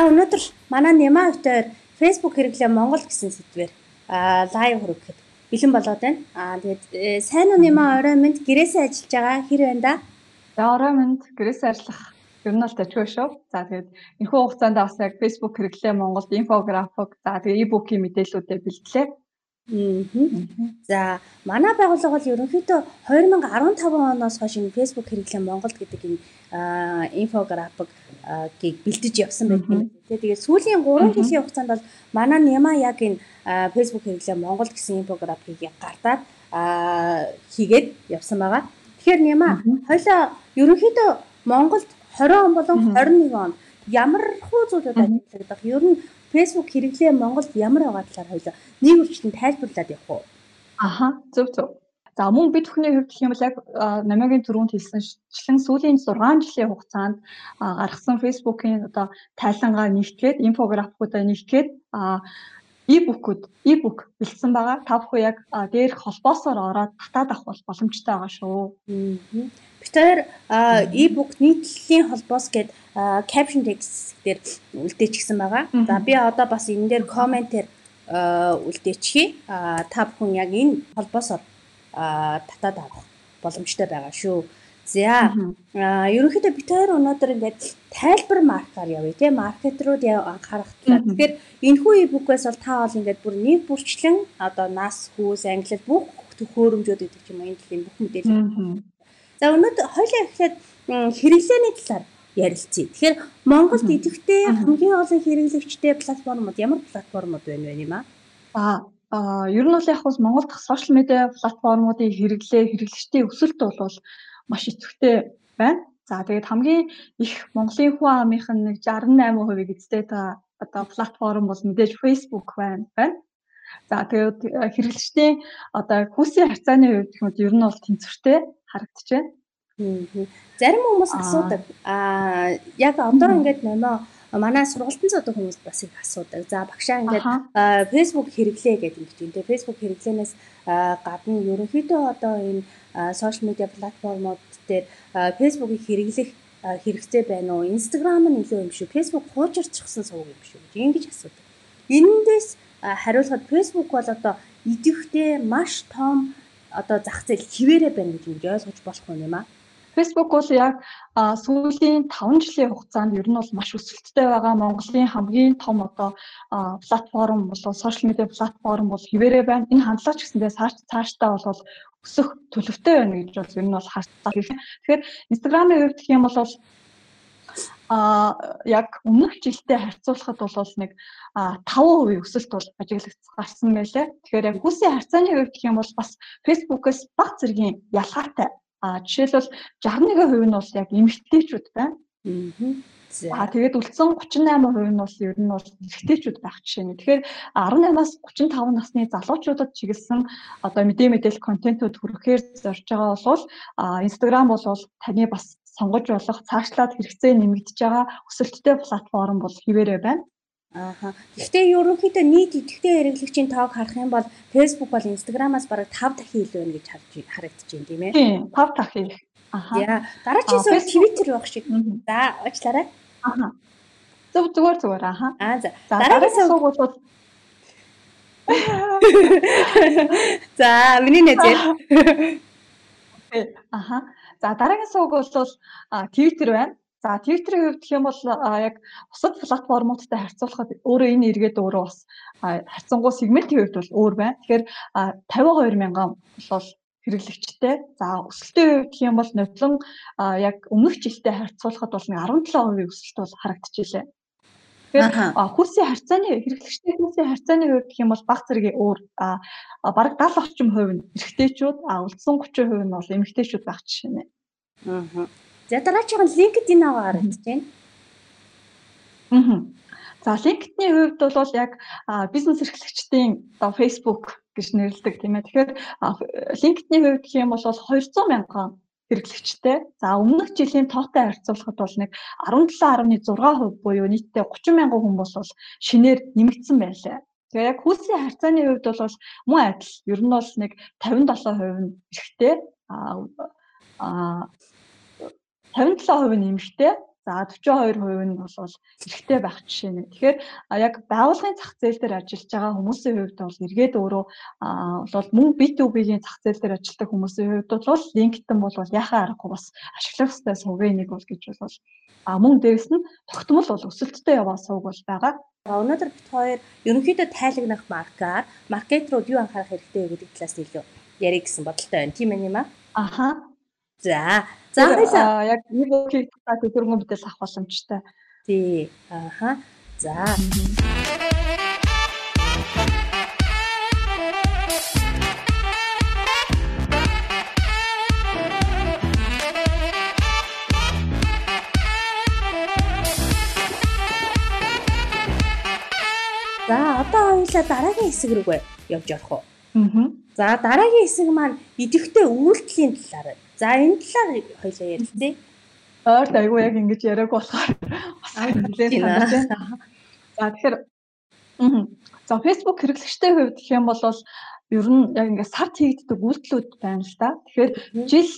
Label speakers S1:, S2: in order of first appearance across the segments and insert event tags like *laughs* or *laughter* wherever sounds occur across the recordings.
S1: За. Өнөөдөр манай Няма хөвтөөр Facebook хэрэглээ Монгол гэсэн сэдвээр лайв хүргэхэд бэлэн болоод байна. Аа тэгээд э, сайн уу Няма орой минь гэрээсээ ажиллаж байгаа хэр байна да?
S2: За орой минь гэрээсээ ажиллах ер нь бол тажгүй шүү. За тэгээд энэхүү хугацаанд бас яг Facebook хэрэглээ Монголд инфографик за тэгээд e-book-ийн мэдээллүүдээ бэлтлээ.
S1: За манай байгууллага бол ерөнхийдөө 2015 оноос хойш энэ Facebook хэрэглээ Монголд гэдэг энэ инфографикийг бэлдэж явсан байдаг юм. Тэгээд сүүлийн 3 жилийн хугацаанд бол манай Няма яг энэ Facebook хэрэглээ Монголд гэсэн инфографикийг гартаад хийгээд явсан байгаа. Тэгэхээр Няма хойлоо ерөнхийдөө Монголд 20 он болон 21 он ямар хуу зүйлүүд ажиллагдах ер нь Facebook хэрэглээ Монголд ямар байгаа талаар хоёлаа нэг үрчлэн тайлбарлаад явах уу?
S2: Аха зөв зөв. За мөн бид бүхний хувьд гэх юм бол яг намайгийн түрүүнд хэлсэнчлэн сүүлийн 6 жилийн хугацаанд гаргасан Facebook-ийн одоо тайлангаа нэгтгээд инфографикуудаа нэгтгээд e-book-уд e-book бэлдсэн байгаа. Та бүхэн яг дээрх холбоосоор ороод татаад авах бол боломжтой байгаа шүү.
S1: Бид хоёр e-book нийтлэлийн холбоос гэдэг caption text дээр үлдээчихсэн байгаа. За би одоо бас энэ дээр комментээр үлдээчихье. Та бүхэн яг энэ холбоосоор татаад авах боломжтой байгаа шүү. За ерөнхийдөө бид хоёр өнөөдөр ингээд тайлбар маркаар явъя тийм маркетрууд анхаарах талаар. Тэгэхээр энэхүү e-book-ээс бол та бол ингээд бүр нэг бүрчлэн одоо нас, хүүс, англид бүх төхөөрөмжүүд гэдэг юм энэ дэлхийн бүх мэдээлэл. За өнөөдөр хоёлаа эхлээд хэрэглээний талаар ярилцъя. Тэгэхээр Монголд идэвхтэй хамгийн олон хэрэглэгчтэй платформуд ямар платформуд байна вэ юм аа?
S2: Аа ер нь бол яг бас Монгол дахь сошиал медиа платформуудын хэрэглээ хэрэглэгчдийн өсөлт бол маш идэвхтэй байна. За тэгээд хамгийн их Монголын хүн амынх нь нэг 68% эзтэй та одоо платформ бол мэдээж Facebook байна. байна. За тэгээд хэрэглэгчдийн одоо хүүсийн харьцааны хувьд мэт ер нь бол тэнцвэртэй харагдаж байна.
S1: Зарим хүмүүс асуудаг. Аа яг одоор ингээд нэмээ манай сургалтын цодон хүмүүс бас их асуудаг. За багшаа ингээд Facebook хэрэглээ гэдэг юм чинь. Тэгээ Facebook хэрэглэнээс гадна ерөнхийдөө одоо энэ сошиал медиа платформуд дээр Facebook-ыг хэрэглэх хэрэгцээ байна уу? Instagram нь илүү юм шүү. Facebook хуучирчихсан сууг юм шүү гэж ингэж асуудаг. Энэндээс хариулахад Facebook бол одоо идэвхтэй маш том одоо зах зээл хിവэрэ байна гэж ойлгож болох юм аа.
S2: Facebook бол яг сүүлийн 5 жилийн хугацаанд ер нь бол маш өсөлттэй байгаа Монголын хамгийн том одоо платформ болоо сошиал медиа платформ бол хിവэрэ байна. Энэ хандлага ч гэсэндээ цаашдаа бол өсөх төлөвтэй байна гэж бол ер нь бол харцаа. Тэгэхээр Instagram-ийн хувьд гэх юм бол а яг өмнөх жилдээ харьцуулахад бол нэг 5% өсөлт бол ажиглагдсан гарсан байлаа. Тэгэхээр яг хүүсийн харьцааны хувьд гэх юм бол бас Facebook-оос баг зэргийн ялгаатай А жишээлбэл 61% нь бол яг эмэгтэйчүүд байна. Аа. Тэгээд үлдсэн 38% нь бол ер нь бол эрэгтэйчүүд байх жишээ нь. Тэгэхээр 18-аас 35 насны залуучуудад чиглэсэн одоо мэдээ мэдээлэл контентууд хүрэхээр зорж байгаа бол Instagram бол таны бас сонгож болох цаашлаад хэрэгцээ нэмэгдэж байгаа өсөлттэй платформ бол хിവэрэ байна.
S1: Ааха. Гэхдээ ерөнхийдөө нийт идэвхтэй хэрэглэгчийн тоог харах юм бол Facebook бол Instagram-аас бараг 5 дахин илүү байна гэж харж харагдаж байна тийм ээ.
S2: Тийм, 5 дахин.
S1: Аха. Яа, дараагийн зүйл Twitter байх шиг. За, уучлаарай.
S2: Аха. Зөв зүгээр зүгээр аха.
S1: Аа за.
S2: Дараагийн суугуулууд *laughs*
S1: За, миний нэзээ.
S2: Аха. За, дараагийн сууг бол Twitter байна. За Twitter-ийн хувьд гэх юм бол яг бусад платформуудтай харьцуулахад өөрөө энэ эргээд өөрөө бас харьцангуй сегментийн хувьд бол өөр байна. Тэгэхээр 52 мянган бол хэрэглэгчтэй. За өсөлтийн хувьд гэх юм бол нотлон яг өмнөх жилдээ харьцуулахад бол 17% өсөлт бол харагдчихжээ. Тэгэхээр хүйсийн харьцааны хэрэглэгчтэй хүйсийн харьцааны хувьд гэх юм бол баг зэргийн өөр бараг 70 орчим хувь нь эрэгтэйчүүд, үлдсэн 30% нь бол эмэгтэйчүүд байх жишээ нэ.
S1: Аа. За дараагийн LinkedIn аваа харагдаж байна.
S2: Аа. За LinkedIn-ийн хувьд бол яг бизнес эрхлэгчдийн одоо Facebook гэж нэрлэдэг тийм ээ. Тэгэхээр LinkedIn-ийн хувьд гэх юм бол 200 мянган хэрэглэгчтэй. За өмнөх жилийн тоотой харьцуулахад бол нэг 17.6% буюу нийтдээ 30 мянган хүн бол шинээр нэмэгдсэн байлаа. Тэгээ яг хүүсийн харьцааны хувьд бол мөн адил. Ер нь бол нэг 57% нь эрэгтэй. Аа 57% нь эмэгтэй. За За 42% нь бол эрэгтэй байх жишээ нэг. Тэгэхээр яг байгууллагын зах зээл дээр ажиллаж байгаа хүмүүсийн хувьд бол эргээд өөрөө бол мөн B2B-ийн зах зээл дээр ажилладаг хүмүүсийн хувьд бол LinkedIn бол яхаа аргагүй бас ашиглах ёстой сувгийн нэг бол гэж бол а мөн дээрэс нь тогтмол бол өсөлттэй яваа сувг бол байгаа.
S1: Өнөөдөр бит хоёр ерөнхийдөө тайлагнах маркаар маркетрууд юу анхаарах хэрэгтэй гэдэг талаас илүү ярих гэсэн бодолтой байна. Тийм ээ юм аа.
S2: Аха.
S1: За.
S2: За хоёлаа яг e-book-ийг та төгөргөн битэл авах боломжтой.
S1: Тий. Аха. За. За одоо хоёлаа дараагийн хэсэг рүүгээ явж явах уу?
S2: Аа.
S1: За дараагийн хэсэг маань идэвхтэй үйлдэлийн талаар. За энэ талаар хоёлаа ярилцъя.
S2: Ойрт айгүй яг ингэж яриаг болохоор нэлээд санагдсан. За тэгэхээр за Facebook хэрэглэгчтэй хувьд гэх юм бол ер нь яг ингээд сард хийгддэг үйлдэлүүд байна л да. Тэгэхээр жил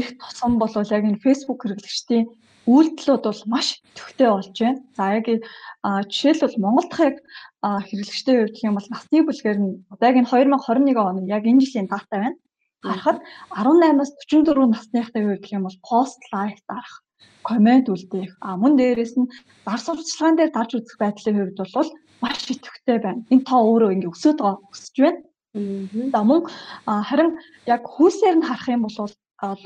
S2: их тусам бол яг энэ Facebook хэрэглэгчдийн үйлдэлүүд бол маш төвтэй болж байна. За яг жишээлбэл Монгол дахь хэрэглэгчтэй хувьд гэх юм бол насны бүлгээр нь одоо яг энэ 2021 оны яг энэ жилийн дата байна. Харахад 18-аас 44 насныхтай хувьд гэх юм бол пост лайк дарах, комент үлдээх, а мөн дээрээс нь зар сурталчилгаан дээр дарж үзэх байдлын хувьд бол маш идэвхтэй байна. Энэ тоо өөрөө ингээ өсөд байгаа өсөж байна. За мөн харин яг хүүсээр нь харах юм бол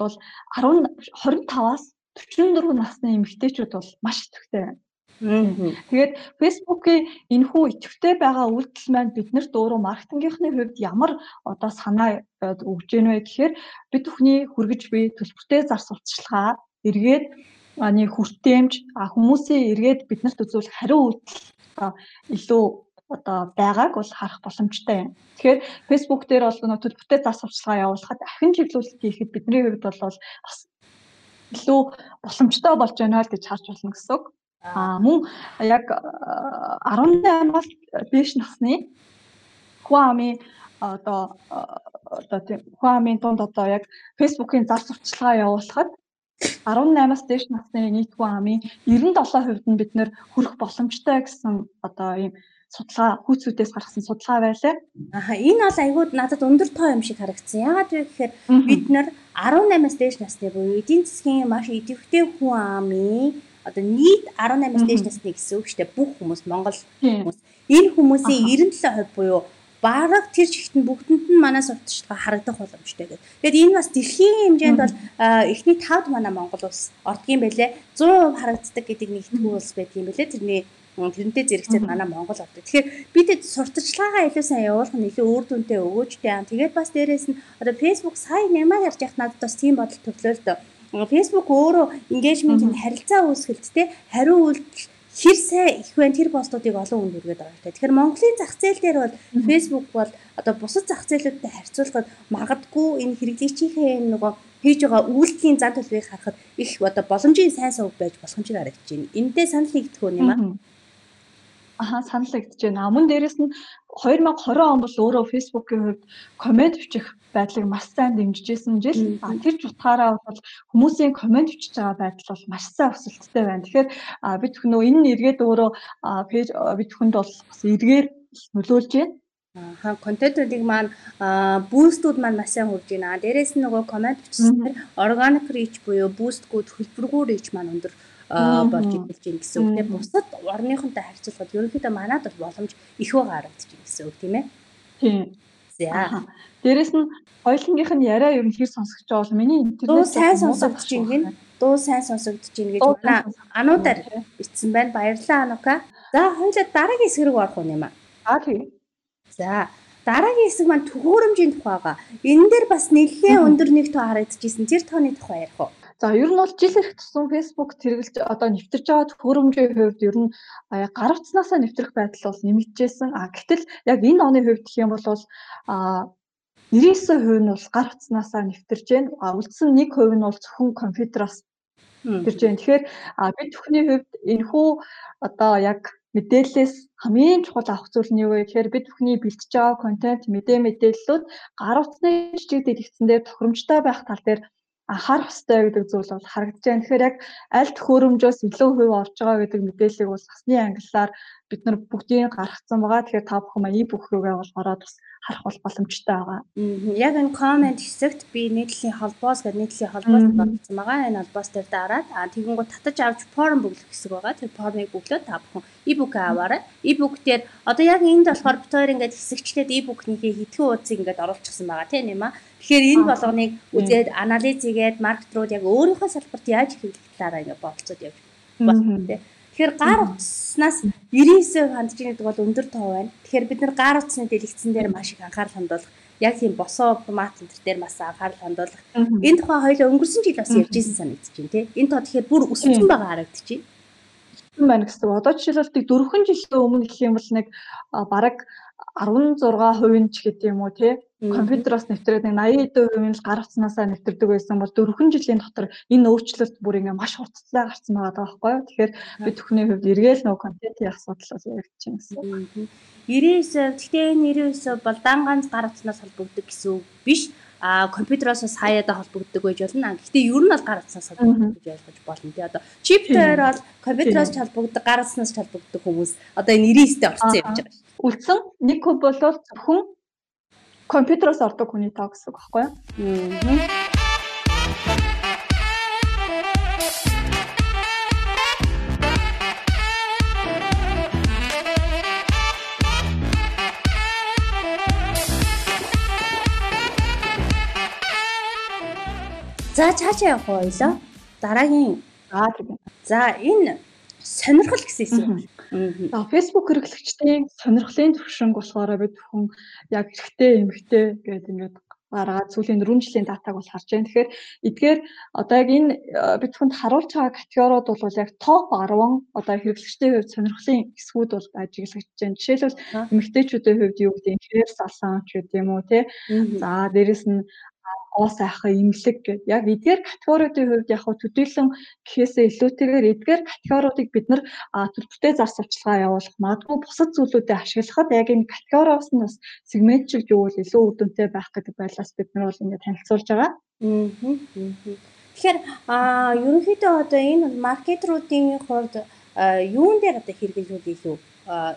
S2: бол 10 25-аас 44 насны эмэгтэйчүүд бол маш идэвхтэй байна. Тэгээд Facebook-ийн энэхүү идэвхтэй байгаа үйлдэл маань биднэрт өөрөө маркетингийнхны хувьд ямар одоо санаа өгж гэнэ вэ гэхээр бид бүхний хүргэж буй төлбөртэй зар сурталчилгаа эргээд аны хүртээмж хүмүүсийн эргээд биднэрт үзүүлэх хариу үйлдэл илүү одоо байгааг бол харах боломжтой байна. Тэгэхээр Facebook дээр бол нөө төлбөртэй зар сурталчилгаа явуулахад ахин чиглүүлэлт хийхэд бидний хувьд бол бас илүү боломжтой болж байна л гэж харж байна гэсэн үг. А мөн яг 18-аас дээш насны Хуами одоо одоо тийм Хуамийн тунд одоо яг Facebook-ийн зар сурталчилгаа явуулахад 18-аас дээш насны нийт Хуамийн 97% нь бид нэр хүрэх боломжтой гэсэн одоо ийм судалгаа хүүцүүдээс гаргасан судалгаа байлаа.
S1: Аха энэ бол айгүй надад өндөр тоо юм шиг харагдсан. Яагаад вэ гэхээр бид нар 18-аас дээш насны буюу эдийн засгийн маш идэвхтэй хүн амын одоо нийт 18-аас дээш насны гэсэн үг шүү дээ. Бүх хүмүүс Монгол хүмүүс. Энэ хүмүүсийн 97% буюу бараг тэр чигт нь бүгдэнд нь манай сурталчилгаа харагдах боломжтой гэдэг. Тэгэхээр энэ бас дэлхийн хэмжээнд бол эхний 5-д манай Монгол улс ордгийн байлээ. 100% харагддаг гэдэг нэг итгүү улс байдгийн байлээ. Тэрний тэрнтэй зэрэгцээд манай Монгол ордог. Тэгэхээр бид сурталчилгаагаа илүү сайн явуулах нь илүү үр дүнтэй өгөөжтэй юм. Тэгээд бас дээрэс нь одоо Facebook сая нямаа ярьж яхад надад бас тийм бодол төрлөө л дөө Facebook өөрөө engagement-ийн харилцаа үүсгэлт те хариу үйлдэл хэр сайн их байна тэр постуудыг олон хүнд хүргээд байгаа хэрэгтэй. Тэгэхээр Монголын зах зээл дээр бол Facebook бол одоо бусад зах зээлүүдтэй харьцуулахад магадгүй энэ хэрэглэгчийнхээ нөгөө хийж байгаа үйлдэлийн зан төлөвийг харахад их одоо боломжийн сайн сувг байж болох юм шиг харагдаж байна. Эндээ санал нэгдэх үү юм аа?
S2: Аха саналагдж байна. Мөн дээрэс нь 2020 он бол өөрөө Facebook-ийн хувьд комент бичих байдлыг маш сайн дэмжижсэн жил. Тэр ч утгаараа бол хүмүүсийн комент бичиж байгаа байдал бол маш сайн өсөлттэй байна. Тэгэхээр бид нөө энэ нь эргээд өөрөө пэйж бид хүнд бол бас эргээр нөлөөлж байна.
S1: Аа контентуудыг маань бустууд маань маш сайн хурж байна. Дээрээс нь нөгөө комент бичсэнээр organic reach буюу бустгүүд хөлбөргүү reach маань өндөр болж эхэлж байна гэсэн үг тийм бусад орныхонтой харьцуулахад ерөнхийдөө манад бол боломж их байгаа харагдаж байна гэсэн үг тийм ээ.
S2: Тийм. За. Дээрэс нь хоёлынгийнх нь яриа ер нь хэр сонсогч бол миний
S1: интернет сайн сонсогдож байна дуу сайн сонсогдож байна гэж манай ануудаар ичсэн байна. Баярлалаа анука. За хоёлаа дараагийн хэсэг рүү орох юм аа.
S2: Аа тийм.
S1: За дараагийн хэсэг маань төхөөрөмжийн тухай байгаа. Энэ дээр бас нэлээд өндөр нэг тоо харагдчихсэн. Тэр тооны тухай ярих уу?
S2: За ер нь бол жил ирэх тусам Facebook тэргэлж одоо нэвтэрж байгаа төхөөрөмжийн хувьд ер нь гар утснаасаа нэвтрэх байдал бол нэмэгдчихсэн. А гэтэл яг энэ оны хувьд гэх юм бол а 99% нь бол гар утснаасаа нэвтэрж байна. А үлдсэн 1% нь бол зөвхөн компьютероос нэвтэрж байна. Тэгэхээр бид бүхний хувьд энэхүү одоо яг мэдээллээс хамгийн чухал авах зүйл нь юу вэ гэхээр бид бүхний бэлтж байгаа контент мэдээ мэдээллүүд гар утсны жижиг дэлгэцэн дээр тохиромжтой байх тал дээр анхаарах хэрэгтэй гэдэг зүйл бол харагдаж байна. Тэгэхээр яг аль төхөөрөмжөөс илүү хувь орж байгаа гэдэг мэдээллийг бол сасны ангиллаар бид нар бүгдийг гаргацсан байгаа. Тэгэхээр та бүхэн маа e-book руугаа бол ороод бас харах бол боломжтой байгаа.
S1: Яг энэ комент хэсэгт би нийтлэлийн холбоос гэдэг нийтлэлийн холбоос батсан байгаа. Энэ холбоос дээр дараад а тэгэнгүүт татаж авч форм бүглэх хэсэг байгаа. Тэр формыг бүглөөд та бүхэн e-book аваарай. e-book дээр одоо яг энд болохоор бид хоёр ингээд хэсэгчлээд e-book-нийхээ хитгэн уудсыг ингээд оруулчихсан байгаа тийм ээ. Тэгэхээр энэ болгоныг үзээд анализ хийгээд маркетрууд яг өөрийнхөө салбарт яаж хэрэглэх талаараа ингээд бодолцоод явж байна тийм. Тэгэхээр гар утаснаас 99% хандж байгаа гэдэг бол өндөр тоо байна. Тэгэхээр бид нар гар утасны дэлгэцэн дээр маш их анхаарал хандуулах яг тийм босоо формат энэ дээр бас анхаарал хандуулах. Энэ тухай хоёул өнгөрсөн жил бас ярьжсэн санагдаж байна тий. Энэ тоо тэгэхээр бүр өссөн байгаа харагдчихэв
S2: байна гэсэн. Одоо жишээлбэл 4 жилийн өмнө гэх юм бол нэг бараг 16% ч гэдэг юм уу тий компьютероос нэвтрээд нэг 80% нь л гар утаснасаа нэвтрдэг байсан бол 4 жилийн дотор энэ өөрчлөлт бүр ингээ маш хурцтай гарсан байгаа байхгүй юу. Тэгэхээр би түүхний хувьд эргээл нөгөө контентын асуудал бас яригдчихээн гэсэн.
S1: 99 гэхдээ энэ 99 бол дан ганц гар утаснаас холбогддог гэсэн үг биш а компьютероос хаяада холбогддог байж болно. Гэхдээ ер нь бол гар утснаас холбогддог гэж ойлгож болно. Тэ одоо чиптээр бол компьютероос холбогддог, гар утснаас холбогддог хүмүүс одоо энэ 99-т орсон байгаа шүү.
S2: Үлдсэн нэг куб бол зөвхөн компьютероос ордог хүний тоо гэсэн үг байхгүй юу?
S1: За цаашаа явах ойлоо. Дараагийн
S2: аа тийм.
S1: За энэ сонирхол гэсэн юм.
S2: За Facebook хэрэглэгчдийн сонирхлын төвшинг болохоор бид хүн яг эрэгтэй эмэгтэй гэдэг ингээд гаргаад сүүлийн 4 жилийн датаг бол харж байна. Тэгэхээр эдгээр одоо яг энэ э, бид хүнд харуулж байгаа категориуд бол яг топ 10 одоо хэрэглэгчдийн хувьд сонирхлын хэсгүүд бол ажиглагдж байна. Жишээлбэл эмэгтэйчүүдийн хувьд юу гэдэг нь хэр салсан ч гэдэг юм уу тий. За дээрэс нь гоо сайхан имлэг гэдэг яг эдгээр категориудын хувьд яг төдийлөн гэхээсээ илүүтэйгээр эдгээр категориудыг бид нар төлбөртэй зар сурталчилгаа явуулах магадгүй бусад зүйлүүдэд ашиглахад яг энэ категориос нь бас сегментчилж өгвөл илүү үр дүнтэй байх гэдэг байдлаас бид нар бол ингэ танилцуулж байгаа.
S1: Тэгэхээр аа ерөнхийдөө одоо энэ маркетруудын хувьд юун дээр одоо хэрэглүүл илүү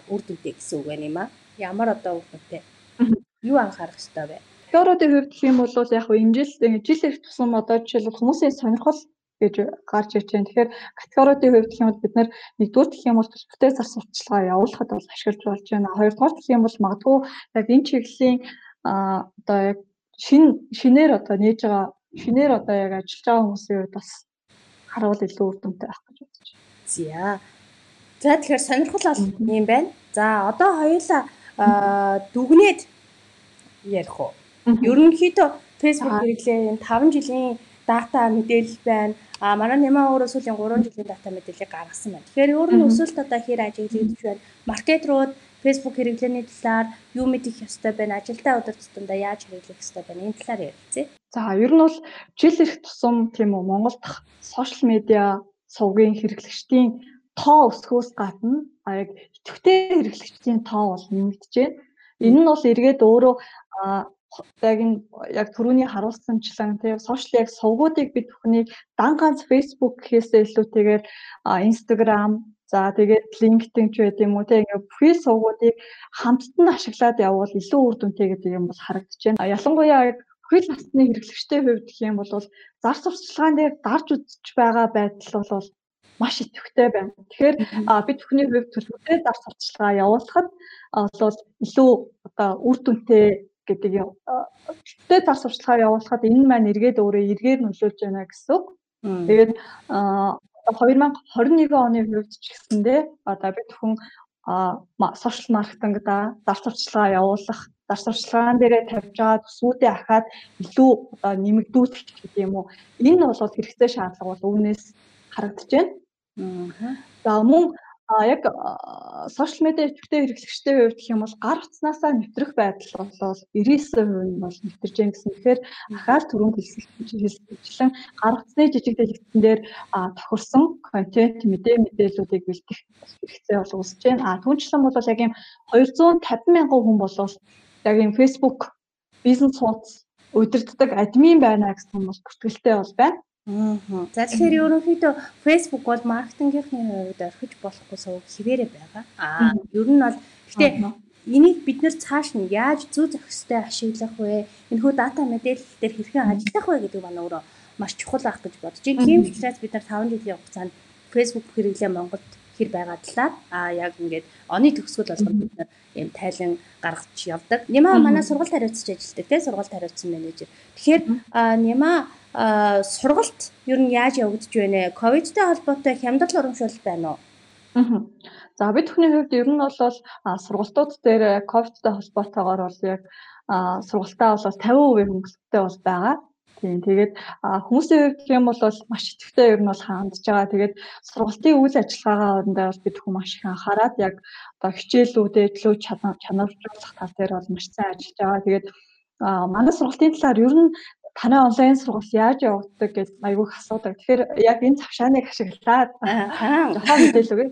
S1: үр дүнтэй гэсэн үг байна юм аа. Ямар одоо үр дүнтэй? Юу анхаарах хэрэгтэй вэ?
S2: Категорийн хувьд юм бол яг энэ жил жил ирэх тусам одоо жишээлбэл хүмүүсийн сонирхол гэж гарч ирж байна. Тэгэхээр категорийн хувьд гэх юм бол бид нэгдүгээр гэх юм бол төлбөртэй зар сурталчилгаа явуулахад бол ашиглаж болж байна. Хоёрдугаар гэх юм бол магадгүй яг энэ чиглэлийн одоо яг шин шинээр одоо нээж байгаа шинээр одоо яг ажиллаж байгаа хүмүүсийн хувьд бас харуул илүү үр дүнтэй байх гэж бодож байна.
S1: За. За тэгэхээр сонирхол бол юм байна. За одоо хоёулаа дүгнээд ярих уу? Ерөнхийдөө Facebook хэрэглээ энэ 5 жилийн дата мэдээлэл байна. А манай нэмээ өөрөө сүүлийн 3 жилийн дата мэдээллийг гаргасан байна. Тэгэхээр өөр нь өсөлт одоо хэр ажиглагдж байна. Маркетрууд Facebook хэрэглээний талаар юу мэдэх ёстой байна? Ажилтаа өдөр тутамдаа яаж хэрэглэх ёстой байна? Энэ талаар ярилцъя.
S2: За, ер нь бол жил ирэх тусам тийм үү Монгол дахь сошиал медиа сувгийн хэрэглэгчдийн тоо өсөхөөс гадна яг идэвхтэй хэрэглэгчдийн тоо бол нэмэгдэж байна. Энэ нь бол эргээд өөрөө яг энэ яг түрүүний харуулсанчлан тийм сошиал яг сувгуудыг бид бүхнийг дан ганц Facebook гэхээсээ илүүтэйгээр Instagram за тэгээд LinkedIn ч байт юм уу тийм ингээ бүхий сувгуудыг хамтдан ашиглаад явбал илүү үр дүнтэй гэдэг юм бол харагдаж байна. Ялангуяа хөл насны хэрэглэгчтэй хувьд гэх юм бол зар сурталчилгаан дээр дарж үзэж байгаа байдал бол маш идэвхтэй байна. Тэгэхээр бид бүхний хувьд төлөвлөлтөд зар сурталчилгаа явуулахад бол илүү одоо үр дүнтэй гэдэг юм. Тэ зар сурталчилгаа явуулахад энэ маань эргээд өөрөө эргээр нөлөөлж байна гэсэн үг. Тэгээд 2021 оны хувьд ч гэсэндээ одоо бид хүн сошиал маркетингда зар сурталчилгаа явуулах, зар сурталчилгаан дээрээ тавьж байгаа төсвүүдээ ахаад илүү нэмэгдүүлэх гэдэг юм уу. Энэ бол хэрэгтэй шаардлага бол үүнээс харагдаж байна. За мөн А яг сошиал медиа идэвхтэй хэрэглэгчтэй хувьд гэх юм бол гар утснаасаа нэвтрэх байдал бол 99% нь бол нэвтэрж гэн гэсэн. Тэгэхээр ахаар түрүүнд хэлсэн гар утсны жижиг дэлгэцэн дээр тохирсон контент мэдээ мэдээллүүдийг бэлдэх хэрэгцээ бол үүсэж байна. А түүнчлэн бол яг юм 250 мянган хүн болвол яг юм Facebook бизнес хуудас удирддаг админ байна гэсэн хүмүүс бүртгэлтэй бол байна.
S1: Аа. За тэгэхээр ерөнхийдөө Facebook бол маркетингийнхний хувьд орхиж болохгүй сувг хിവэрэ байгаа. Аа, ер нь бол гэтээ энийг бид нэр цааш нь яаж зүү зохистой ашиглах вэ? Энэхүү дата мэдээлэл дээр хэрхэн ажиллах вэ гэдэг маань өөрөө маш чухал байх гэж бодож байна. Тийм учраас бид нар 5 жилийн хугацаанд Facebook хэрэглээ Монголд хэр байгаа талаар аа яг ингээд оны төгсгөл болгоно бид нар ийм тайлан гаргаж явдаг. Нима манай сургалт хариуцж ажилладаг тийм сургалт хариуцсан менежер. Тэгэхээр Нима сургалт ер нь яаж явагдаж байна вэ? Ковидтэй холбоотой хямдрал урамшуул байна уу?
S2: Аа. За бид бүхний хувьд ер нь бол сургалтууд дээр ковидтэй холбоотойгоор бол яг сургалтаа бол 50% хөнгөлөлттэй бол байгаа. Тийм тэгээд хүмүүсийн хувьд юм бол маш идэвхтэй ер нь бол хандж байгаа. Тэгээд сургалтын үйл ажиллагаагаа орондоо бол бид хүмүүс маш их анхаарад яг одоо хичээлүүдээ төлөв чанарлуулах тал дээр бол маш сайн ажиллаж байгаа. Тэгээд манай сургалтын талаар ер нь танай онлайн сургалт яаж явагддаг гэж айгүйх асуудаг. Тэгэхээр яг энэ цавшааныг ашиглаад жоохон мэдээлэл өгье.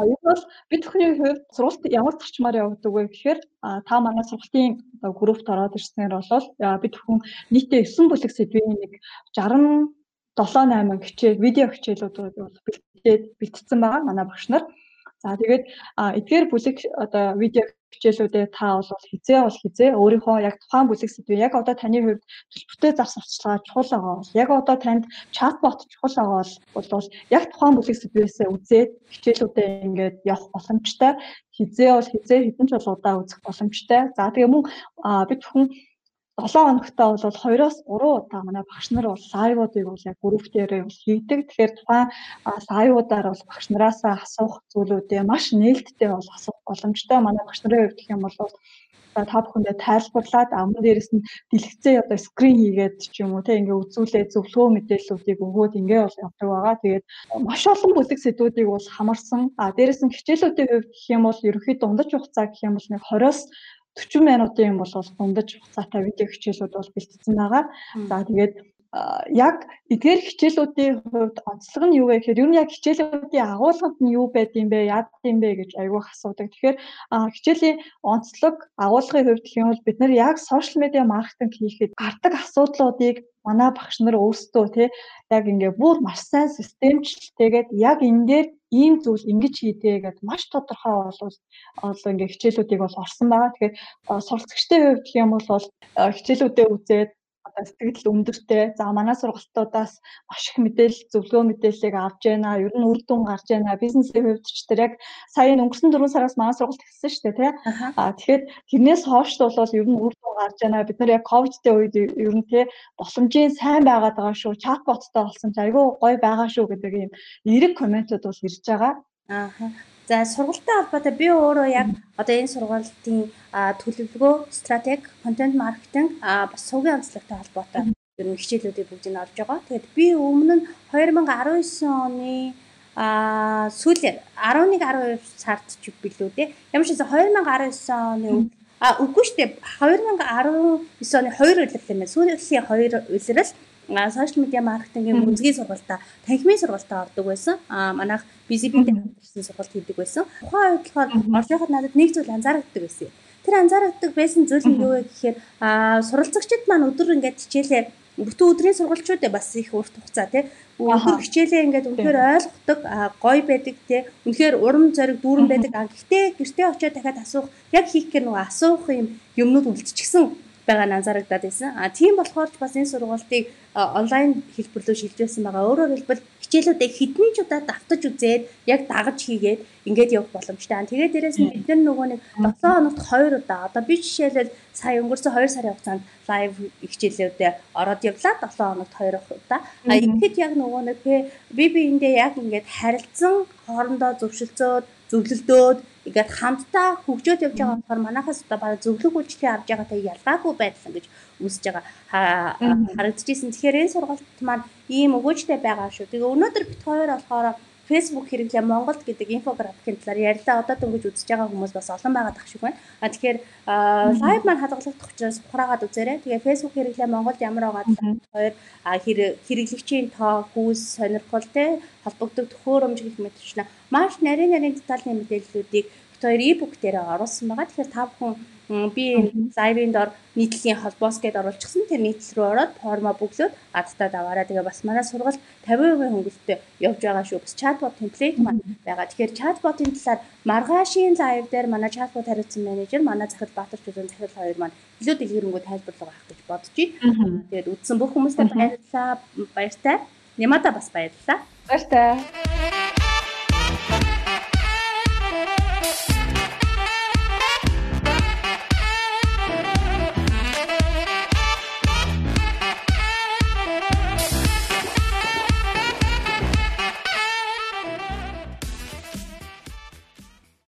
S2: Энэ бол бид бүхний хувьд сургалт ямар зарчмаар явагддаг вэ гэхээр та манай сургалтын группт ороод ирснээр бол бид бүхэн нийтдээ 9 бүлэг сэдвийн нэг 67 8 хичээл видео хичээлүүд бол бэлтээд бэлтцсэн байгаа манай багш нар. За тэгээд эдгээр бүлэг одоо видео хичээлүүдээ та бол хизээ бол хизээ өөрийнхөө яг тухайн бүлэг сэдвээ яг одоо таны хувьд төлбөртэй зар сурталчилгаа чухал байгаа бол яг одоо танд чатбот чухал байгаа бол яг тухайн бүлэг сэдвээсээ үзээд хичээлүүдээ ингээд явах боломжтой хизээ бол хизээ хэдэн ч бол удаа үзэх боломжтой. За тэгээ мөн бид бүхэн 7 хоногтаа бол 2-оос 3 удаа манай багш нар бол лайвуудыг бол яг групп дээрээ бол хийдэг. Тэгэхээр тухайн лайвуудаар бол багш нараас асуух зүйлүүдээ маш нээлттэй бол асуух боломжтой. Манай багш нарын хувьд гэх юм бол та бүхэндээ тайлбарлаад аман дээрээс нь дэлгэцээ одоо скрин хийгээд ч юм уу те ингээ үзүүлээ зөвлөгөө мэдээллүүдийг өгөөд ингээ бол явдаг байгаа. Тэгээд маш олон бүлэг сэдвүүдийг бол хамарсан. А дээрээс нь хичээлүүдийн хувьд гэх юм бол ерөнхийд дундаж хугацаа гэх юм бол нэг 20-оос 40 минутын юм бол дундаж хугацаатай видео хичээлүүд бол бэлтгэсэн байгаа. За тэгээд яг эдгээр хичээлүүдийн хувьд онцлог нь юу вэ гэхээр ер нь яг хичээлүүдийн агуулгад нь юу байд юм бэ, яад юм бэ гэж айгүйх асуудаг. Тэгэхээр хичээлийн онцлог агуулгын хувьд гэх юм бол бид нар яг сошиал медиа маркетинг хийхэд гардаг асуудлуудыг манай багш нар өөрсдөө тий яг ингээ бүр маш сайн системчлэлтэйгээд яг дээр ийм зүйл ингэж хийдэ гэдээ маш тодорхой болов одоо ингээ хичээлүүдийг бол орсон байгаа. Тэгэхээр суралцагчдын хувьд гэх юм бол хичээлүүдээ үзээд одоо сэтгэл өндөртэй. За манай сургалтуудаас маш их мэдээлэл зөвлөгөө мэдээллийг авч байна. Ер нь үр дүн гарч байна. Бизнесийн хувьд ч тэр яг сая өнгөрсөн 4 сараас манай сургалт эхэлсэн шүү дээ, тий. Аа тэгэхээр тэрнээс хойш бол ер нь үр дүн гарч байна. Бид нар яг ковидтэй үед ер нь тий боломжийн сайн байгаад байгаа шүү. Чатботтой болсон ч айгүй гоё байгаа шүү гэдэг ийм эерэг комментууд бол ирж байгаа.
S1: Аа. За сургалттай холбоотой би өөрөө яг одоо энэ сургалтын төлөвлөгөө, стратеги, контент маркетинг бас сувгийн онцлогтой холбоотой ер нь хичээлүүдийг бүгдийг нь орж байгаа. Тэгээд би өмнө нь 2019 оны а сүүл 11 12 сард ч билүү дээ. Ямар ч байсан 2019 оны а үгүй шүү дээ 2019 оны 2 улирал юм. Сүүлийн 2 улирал сошиал медиа маркетингийн гүнзгий сургалтаа танхимын сургалтаа ордог байсан. Аа манайх BCB-тэй хамтарсан сургалт хийдэг байсан. Тухайн үед болохоор оршиход надад нэг зүйл анзаардаг байсан. Тэр анзаардаг байсан зүйл нь юу вэ гэхээр аа суралцагчид маань өдөр ингээд хичээлээ бүтэн өдрийн сургалтчууд бас их урт хугацаа тий. Өдөр хичээлээ ингээд үнэхээр ойлгодог, гоё байдаг тий. Үнэхээр урам зориг дүүрэн байдаг. А гэхдээ гэртээ очиод дахиад асуух, яг хийх гэх нөгөө асуух юм юмнууд үлдчихсэн байгаа нь анзаарагдаад байсан. А тийм болохоор бас энэ сургалтыг онлайн хэлбэрлөө шилжүүлсэн байгаа. Өөрөөр хэлбэл хичээлүүдээ хэдэн ч удаа давтаж үзээд яг дагаж хийгээд ингээд явах боломжтой. Тэгээд дээрэс нь бид нар нөгөө нэг 7 хоногт 2 удаа одоо би жишээлбэл сая өнгөрсөн 2 сарын хугацаанд лайв хичээлүүдээ ороод явлаа 7 хоногт 2 удаа. А ингээд яг нөгөө нэг би биэндээ яг ингээд харилцан хоорондоо зөвшөлдсөөд зөвлөлдөөд ингээд хамтдаа хөгжөөд явж байгаа болохоор манайхаас одоо бараг зөвлөг үйлчлэгээ авж байгаатай ялгаагүй байдсан гэж үзэж байгаа харагдчихсэн. Тэгэхээр энэ сургалт маань ийм өгөөжтэй байгаа шүү. Тэгээ өнөөдөр бит хоёр болохоор Facebook хэрэглээ Монголд гэдэг инфографикийн талаар ярьлаа. Одоо дөнгөж үзэж байгаа хүмүүс бас олон байгаа тах шиг байна. А тэгэхээр лайв маань хадгалагдах учраас ухраагаад үзээрэй. Тэгээ Facebook хэрэглээ Монголд ямар байгаа талаар хоёр хэрэглэгчийн тоо, хүүс, сонирхол те холбогддог төхөөрөмж гэх мэт чинь маш нарийн нарийн детальны мэдээллүүдийг хоёр e-book дээр оруулсан байгаа. Тэгэхээр та бүхэн би лайвын дор нийтлэлийн холбоос гэдээ оруулчихсан. Тэр нийтлэл рүү ороод форма бүглөөд адтаа даваараа тэгээ бас манай сургалт 50% хөнгөлөлтөд явж байгаа шүү. Бас чатбот темплейт маань байгаа. Тэгэхээр чатботын талаар маргаашийн лайв дээр манай чатбот хариуцсан менежер манай захирал Баатар Чулуун захирал хоёр маань илүү дэлгэрэнгүй тайлбарлага авах гэж бодож байна. Тэгээд үдсэн бүх хүмүүстээ баярлалаа. Баяртай. Ямада бас баярлалаа.
S2: Баяртай.